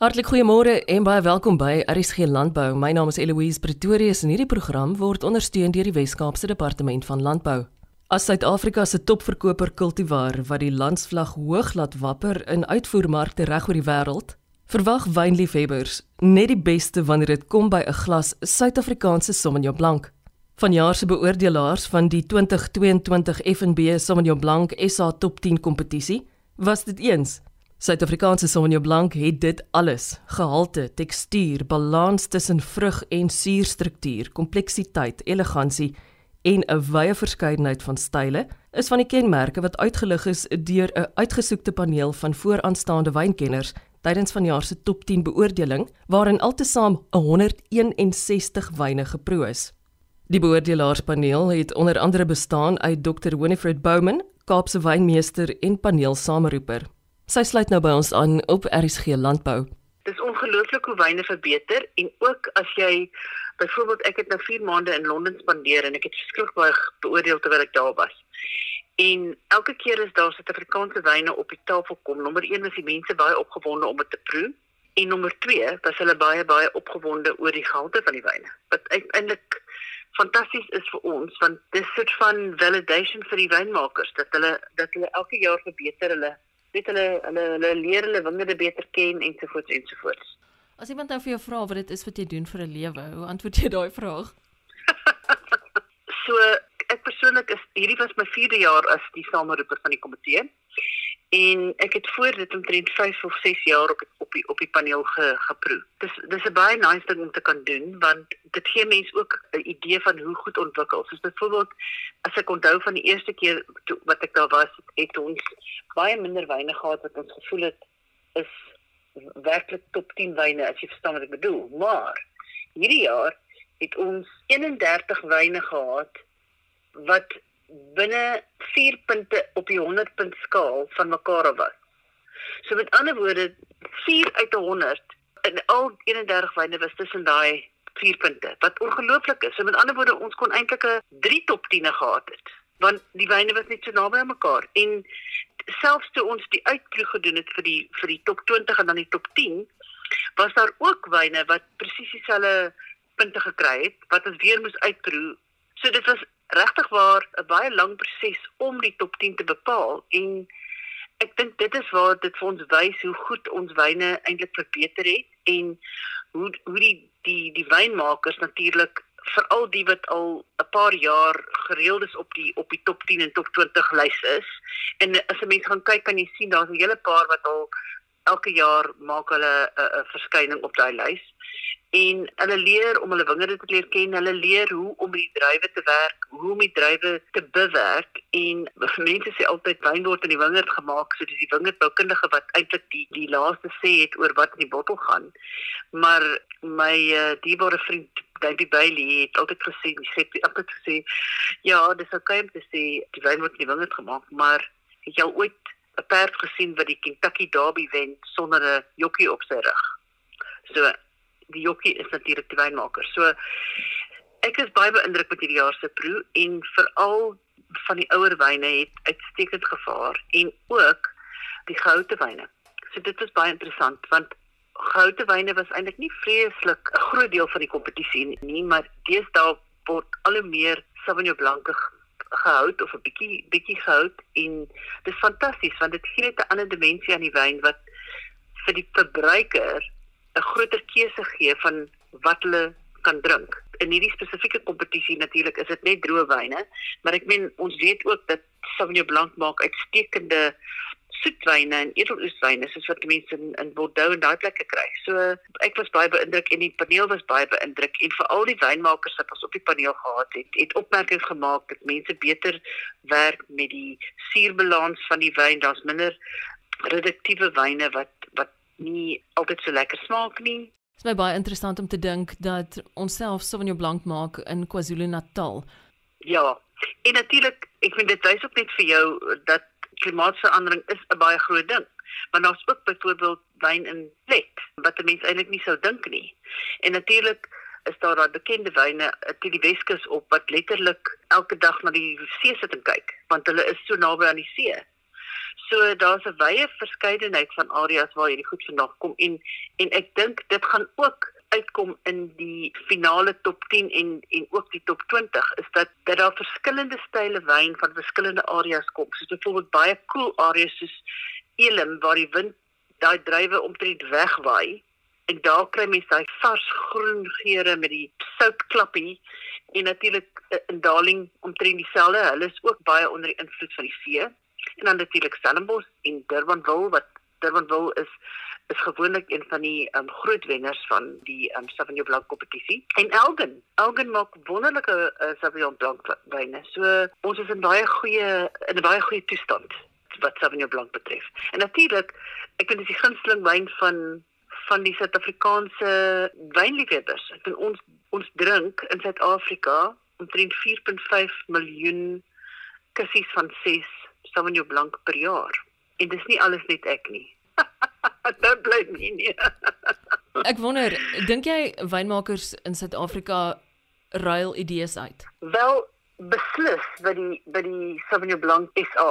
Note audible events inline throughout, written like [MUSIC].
Hartlik goeiemôre en baie welkom by RSG Landbou. My naam is Eloise Pretorius en hierdie program word ondersteun deur die Wes-Kaapse Departement van Landbou. As Suid-Afrika se topverkoper kultivar wat die landsvlag hoog laat wapper in uitvoermarkte reg oor die wêreld, verwag wynliefhebbers net die beste wanneer dit kom by 'n glas Suid-Afrikaanse Sauvignon Blanc. Vanjaar se beoordelaars van die 2022 F&B Sauvignon Blanc SA Top 10 kompetisie was dit eens Suid-Afrikaanse Sauvignon Blanc het dit alles: gehalte, tekstuur, balans tussen vrug en suurstruktuur, kompleksiteit, elegansie en 'n wye verskeidenheid van style is van die kenmerke wat uitgelig is deur 'n uitgesoekte paneel van vooraanstaande wynkenners tydens vanjaar se top 10 beoordeling waarin altesaam 161 wyne geproe is. Die beoordelaarspaneel het onder andere bestaan uit Dr. Winifred Bowman, Kaapse wynmeester en paneelsameroeper. Sy sluit nou by ons aan op RSG Landbou. Dit is ongelooflik hoe wyne verbeter en ook as jy byvoorbeeld ek het nou 4 maande in Londen spandeer en ek het verskriklik baie beoordeel terwyl ek daar was. En elke keer as daar Suid-Afrikaanse wyne op die tafel kom, nommer 1 was die mense baie opgewonde om dit te proe en nommer 2 was hulle baie baie opgewonde oor die gehalte van die wyne. Wat eintlik fantasties is vir ons want dis 'n soort van validation vir die wynmakers dat hulle dat hulle elke jaar verbeter hulle weet hulle hulle hulle leer hulle wingerde beter ken ensovoorts ensovoorts. As iemand nou vir jou vra wat dit is wat jy doen vir 'n lewe, hoe antwoord jy daai vraag? [LAUGHS] so ek persoonlik is hierdie was my 4de jaar as die sameroeper van die komitee en ek het voor dit omtrent 5 of 6 jaar op op die op die paneel ge, geproe. Dis dis 'n baie nice ding om te kan doen want dit gee mense ook 'n idee van hoe goed ontwikkel. Soos byvoorbeeld as ek onthou van die eerste keer to, wat ek daar was, het ons baie minder wyne gehad wat ons gevoel het is werklik top 10 wyne as jy verstaan wat ek bedoel. Maar hierdie jaar het ons 31 wyne gehad wat binne 4 punte op die 100 punt skaal van mekaar was. So met ander woorde 4 uit 100 in al 31 wyne was tussen daai 4 punte. Wat ongelooflik is. So met ander woorde ons kon eintlik 'n 3 top 10e gehad het want die wyne was net so naby aan mekaar en selfs toe ons die uitproe gedoen het vir die vir die top 20 en dan die top 10 was daar ook wyne wat presies dieselfde punte gekry het wat ons weer moes uitproe. So dit was regtig waar 'n baie lang proses om die top 10 te bepaal en ek dink dit is waar dit vir ons wys hoe goed ons wyne eintlik verbeter het en hoe hoe die die die wynmakers natuurlik veral die wat al 'n paar jaar gereeld is op die op die top 10 en top 20 lys is. En as 'n mens gaan kyk kan jy sien daar's 'n hele paar wat al elke jaar maak hulle 'n verskyning op daai lys en hulle leer om hulle wingerde te leer ken, hulle leer hoe om met die druiwe te werk, hoe om die druiwe te bewerk en [LAUGHS] mense sê altyd wyn word in die wingerd gemaak, so dis die wingerdboukundige wat eintlik die die laaste sê het oor wat in die bottel gaan. Maar my uh, dierbare vriend David Bailey het altyd gesê, hy sê altyd gesê, ja, dis okay om te sê die wyn word in die wingerd gemaak, maar het jy al ooit 'n perd gesien wat die Kentucky Derby wen sonder 'n jokkie op sy rug? So die jokkie is natuurlik die wynmaker. So ek is baie beïndruk met hierdie jaar se proe en veral van die ouer wyne het uitstekend gevaar en ook die goue wyne. So dit was baie interessant want goue wyne was eintlik nie vreeslik 'n groot deel van die kompetisie nie, maar deesdae word al hoe meer Sauvignon Blanc gehou of 'n bietjie bietjie gehou en dit is fantasties want dit gee net 'n ander dimensie aan die wyn wat vir die verbruiker 'n groter keuse gee van wat hulle kan drink. In hierdie spesifieke kompetisie natuurlik is dit net droë wyne, maar ek meen ons weet ook dat Sauvignon Blanc maak uitstekende soetwyne en edeloeswyne soos wat mense in, in Bordeaux en daai plekke kry. So ek was baie beïndruk en die paneel was baie beïndruk en veral die wynmakers wat ons op die paneel gehad het, het opmerkings gemaak dat mense beter werk met die suurbalans van die wyn. Daar's minder reduktiewe wyne wat wat nie altyd so lekker smaak nie. Dit is my baie interessant om te dink dat ons self Sauvignon Blanc maak in KwaZulu-Natal. Ja, en natuurlik, ek vind dit wys ook net vir jou dat klimaatsverandering is 'n baie groot ding. Want daar's ook byvoorbeeld wyn in plek wat mense eintlik nie sou dink nie. En natuurlik is daar daai bekende wyne teen die Weskus op wat letterlik elke dag na die see sit en kyk, want hulle is so naby aan die see. So daar's 'n wye verskeidenheid van areas waar hierdie goed vandaan kom en en ek dink dit gaan ook uitkom in die finale top 10 en en ook die top 20 is dat dat daar verskillende style wyn van verskillende areas kom. So byvoorbeeld baie cool areas soos Elim waar die wind daai druiwe omtrent wegwaai en daar kry mens daai vars groen geure met die soutklappie en natuurlik eh, in Darling omtrent dieselfde. Hulle is ook baie onder die invloed van die see. En dan natuurlik Stellenbosch en Durbanville wat Durbanville is is gewoonlik een van die um, groot wenners van die um, Sauvignon Blanc kompetisie. En Elgin, Elgin maak wonderlike uh, Sauvignon Blanc wyne. So ons is in baie goeie in 'n baie goeie toestand wat Sauvignon Blanc betref. En natuurlik, ek vind dit die gunsteling wyn van van die Suid-Afrikaanse wynliefhebbers. Ek dink ons ons drink in Suid-Afrika omtrent 4.5 miljoen kassies van 6 Sauvignon Blanc per jaar. En dis nie alles net ek nie. Dit [LAUGHS] bly nie. nie. [LAUGHS] ek wonder, dink jy wynmakers in Suid-Afrika ruil idees uit? Wel, beslis by die by die Sauvignon Blanc SA,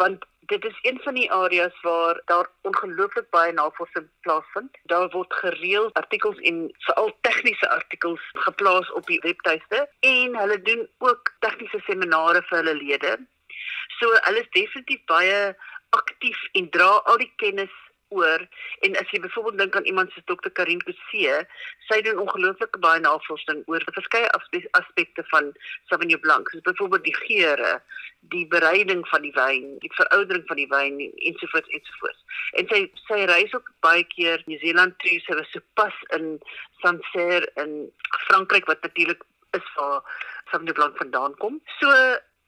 want dit is een van die areas waar daar ongelooflik baie navorsing plaasvind. Daar word gereeld artikels en veral tegniese artikels geplaas op die webtuiste en hulle doen ook tegniese seminare vir hulle lede. So hulle is definitief baie aktief en dra al die kennis oor en as jy byvoorbeeld dink aan iemand soos Dr. Karin Kutse, sy doen ongelooflik baie navorsing oor verskeie aspekte van Sauvignon Blanc, soos byvoorbeeld die geure, die bereiding van die wyn, die veroudering van die wyn ensovoorts ensovoorts. En sy sy reis ook baie keer New Zealand toe, sy was sopas in Sancerre in Frankryk wat natuurlik is waar Sauvignon Blanc vandaan kom. So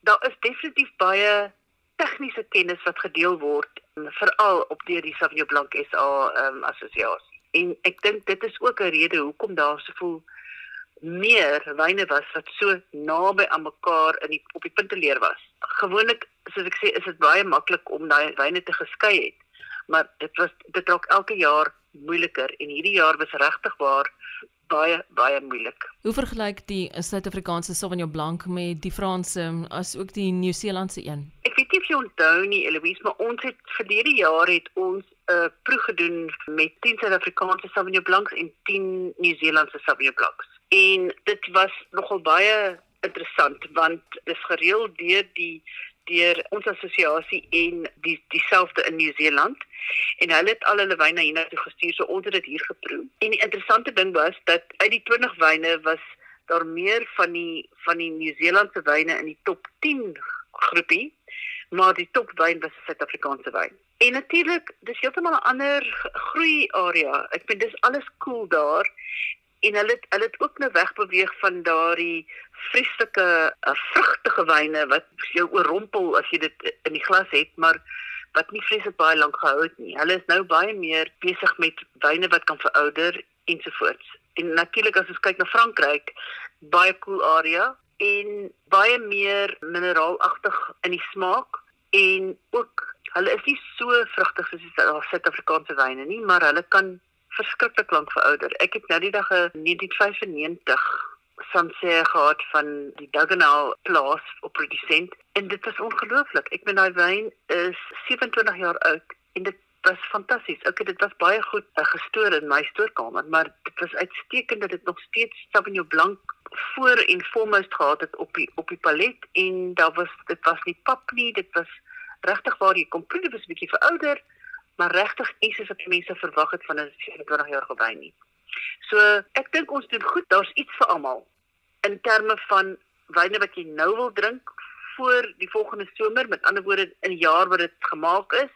daar is definitief baie tegniese kennis wat gedeel word veral op deur die Sauvignon Blanc SA um, assosiasie. En ek dink dit is ook 'n rede hoekom daar soveel meer wyne was wat so naby aan mekaar in die op die punt te leer was. Gewoonlik, soos ek sê, is dit baie maklik om daai wyne te geskei het, maar dit was dit raak elke jaar moeiliker en hierdie jaar was regtig waar baie baie moeilik. Hoe vergelyk die Suid-Afrikaanse Sauvignon Blanc met die Franse as ook die Nieu-Seelandse een? Ek weet nie of jy onthou nie, Eloise, maar ons het verlede jaar het ons 'n uh, proef gedoen met 10 Suid-Afrikaanse Sauvignon Blancs en 10 Nieu-Seelandse Sauvignon Blancs. En dit was nogal baie interessant want dit is gereël deur die deur ons assosiasie en die dieselfde in Nieu-Seeland en hulle het al hulle wyne hiernatoe gestuur so ons het dit hier geproe. En die interessante ding was dat uit die 20 wyne was daar meer van die van die Nieu-Seelandse wyne in die top 10 groepie, maar die top wyn was Suid-Afrikaanse wyn. En natuurlik, dis heeltemal 'n ander groei area. Ek vind dis alles cool daar en hulle het, hulle het ook nou wegbeweeg van daardie vreeslike uh, vrugtige wyne wat jou oorrompel as jy dit in die glas het, maar wat nie vreeslik baie lank gehou het nie. Hulle is nou baie meer besig met wyne wat kan verouder ensovoorts. En natuurlik as ons kyk na Frankryk, baie cool area en baie meer mineraalagtig in die smaak en ook hulle is nie so vrugtig soos die Suid-Afrikaanse wyne nie, maar hulle kan verskriklik lank verouder. Ek het nou die dag 'n 1995 Sancerre gehad van die Dagenau plaas op produsent en dit was ongelooflik. Ek meen daai wyn is 27 jaar oud en dit was fantasties. Okay, dit was baie goed uh, gestoor in my stoorkamer, maar dit was uitstekend dat dit nog steeds Sauvignon Blanc voor en foremost gehad het op die op die palet en daar was dit was nie pap nie, dit was regtig waar jy kom proe, dit was 'n bietjie verouder, maar regtig iets wat mense verwag het van 'n 27 jaar wyn nie. So ek dink ons doen goed. Daar's iets vir almal in terme van wyne wat jy nou wil drink voor die volgende somer, met ander woorde in 'n jaar wat dit gemaak is,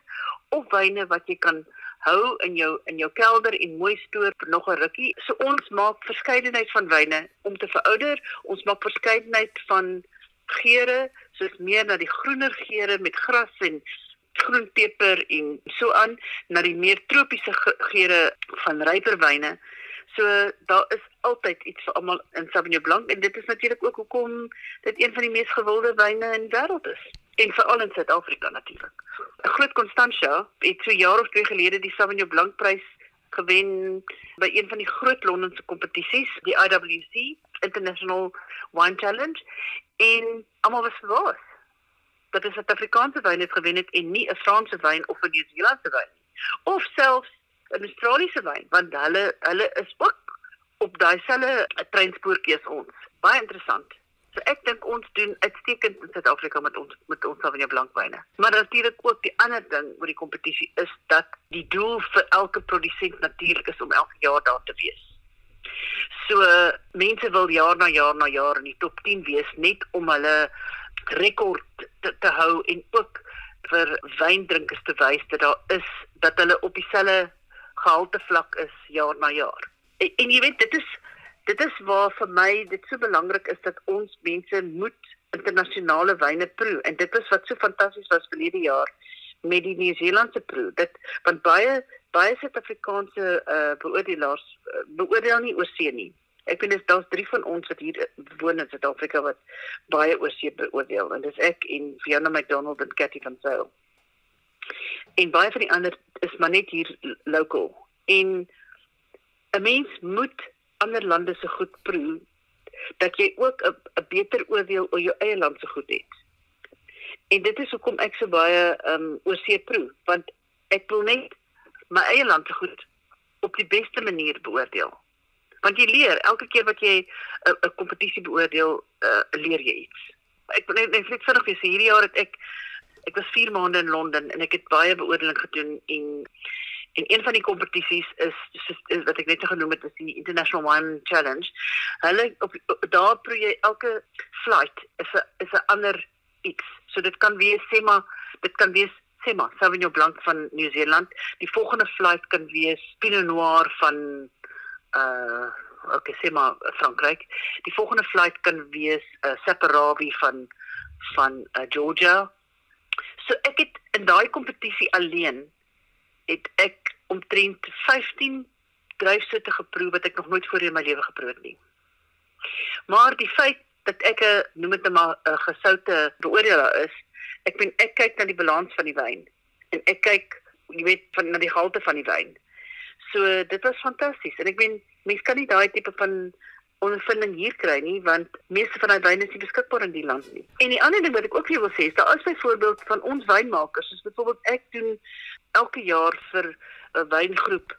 of wyne wat jy kan hou in jou in jou kelder en mooi stoor vir nog 'n rukkie. So ons maak verskeidenheid van wyne om te verouder. Ons maak verskeidenheid van geure, soos meer na die groener geure met gras en groen peper en so aan na die meer tropiese geure van ryper wyne. So daar is altyd iets vir almal in Sauvignon Blanc en dit is natuurlik ook hoekom dit een van die mees gewilde wyne in die wêreld is en veral in Suid-Afrika natuurlik. Groot Constantia het so jaar of twee gelede die Sauvignon Blanc prys gewen by een van die groot Londense kompetisies, die IWC International Wine Challenge en almal was verbaas. Dat 'n Suid-Afrikaanse wyn het gewen het en nie 'n Franse wyn of 'n Nieu-Seelandse wyn nie. Of selfs 'n Australiese wyn, want hulle hulle is ook op daai selfde treinspoortjie as ons. Baie interessant. So ek dink ons doen uitstekend in Suid-Afrika met ons met ons Sauvignon Blanc wyne. Maar natuurlik ook die ander ding oor die kompetisie is dat die doel vir elke produsent natuurlik is om elke jaar daar te wees. So mense wil jaar na jaar na jaar in die top 10 wees net om hulle rekord te, te hou en ook vir wyndrinkers te wys dat daar is dat hulle op dieselfde gehalte vlak is jaar na jaar. En, en jy weet dit is dit is waar vir my dit so belangrik is dat ons mense moet internasionale wyne proe en dit is wat so fantasties was verlede jaar met die Nieu-Seelandse proe. Dit want baie baie Suid-Afrikaanse uh, beoordelaars uh, beoordeel nie oor see nie. Ek weet daar's drie van ons wat hier woon in Suid-Afrika wat baie oor see beoordeel en dis ek en Fiona McDonald en Cathy van Sail. En baie van die ander is maar net hier local. En 'n mens moet ander lande se goed proe dat jy ook 'n beter oordeel oor jou eie land se goed het. En dit is hoekom ek so baie um, oor see proe want ek wil net my eie land se goed op die beste manier beoordeel. Want jy leer elke keer wat jy 'n kompetisie beoordeel, uh, leer jy iets. Ek net net vinnig vir hierdie jaar het ek ek was 4 maande in Londen en ek het baie beoordeling gedoen en En een van die kompetisies is, is, is wat ek net genoem het, is die International Wine Challenge. Hulle op, op daar proe jy elke flight is 'n is 'n ander iets. So dit kan wees sê maar dit kan wees sê maar Sauvignon Blanc van Nieu-Seeland. Die volgende flight kan wees Pinot Noir van uh okay, sê maar Frankryk. Die volgende flight kan wees uh, Saperavi van van uh, Georgia. So ek het in daai kompetisie alleen het ek omtrent 15 druifsoorte geproe wat ek nog nooit voorheen in my lewe geproe het nie. Maar die feit dat ek 'n noem dit maar 'n gesoute beoordelaar is, ek ben ek kyk na die balans van die wyn en ek kyk jy weet van na die gehalte van die wyn. So dit was fantasties en ek ben mense kan nie daai tipe van ondervinding hier kry nie want meeste van daai wyne is nie beskikbaar in die land nie. En die ander ding wat ek ook vir wil sê daar is byvoorbeeld van ons wynmakers, soos byvoorbeeld ek doen elke jaar vir 'n wyngroep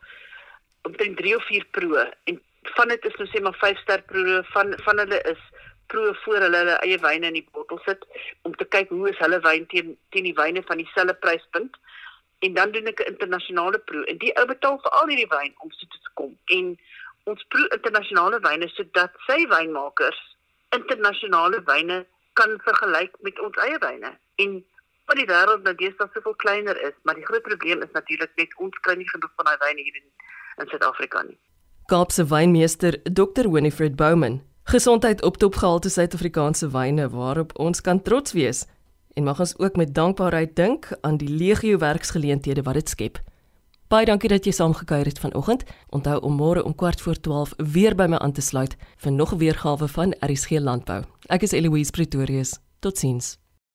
omtrent 3 of 4 proe en van dit is nou sê maar 5 ster proe van van hulle is proe voor hulle hulle eie wyne in die bottel sit om te kyk hoe is hulle wyn teen teen die wyne van dieselfde pryspunt en dan doen ek 'n internasionale proe en die ou betaal vir al hierdie wyn om so te kom en ons proe internasionale wyne sodat sy wynmakers internasionale wyne kan vergelyk met ons eie wyne en maar die wêreld nou deesdae soveel kleiner is, maar die groot probleem is natuurlik net ons kry nie genoeg van daai wyne hier in in Suid-Afrika nie. Kaapse wynmeester Dr. Winifred Bowman. Gesondheid op topgehalte Suid-Afrikaanse wyne waarop ons kan trots wees en mag ons ook met dankbaarheid dink aan die legio werksgeleenthede wat dit skep. Baie dankie dat jy saamgekuier het vanoggend. Onthou om môre om kwart voor 12 weer by my aan te sluit vir nog 'n weergawe van RSG Landbou. Ek is Eloise Pretorius. Totsiens.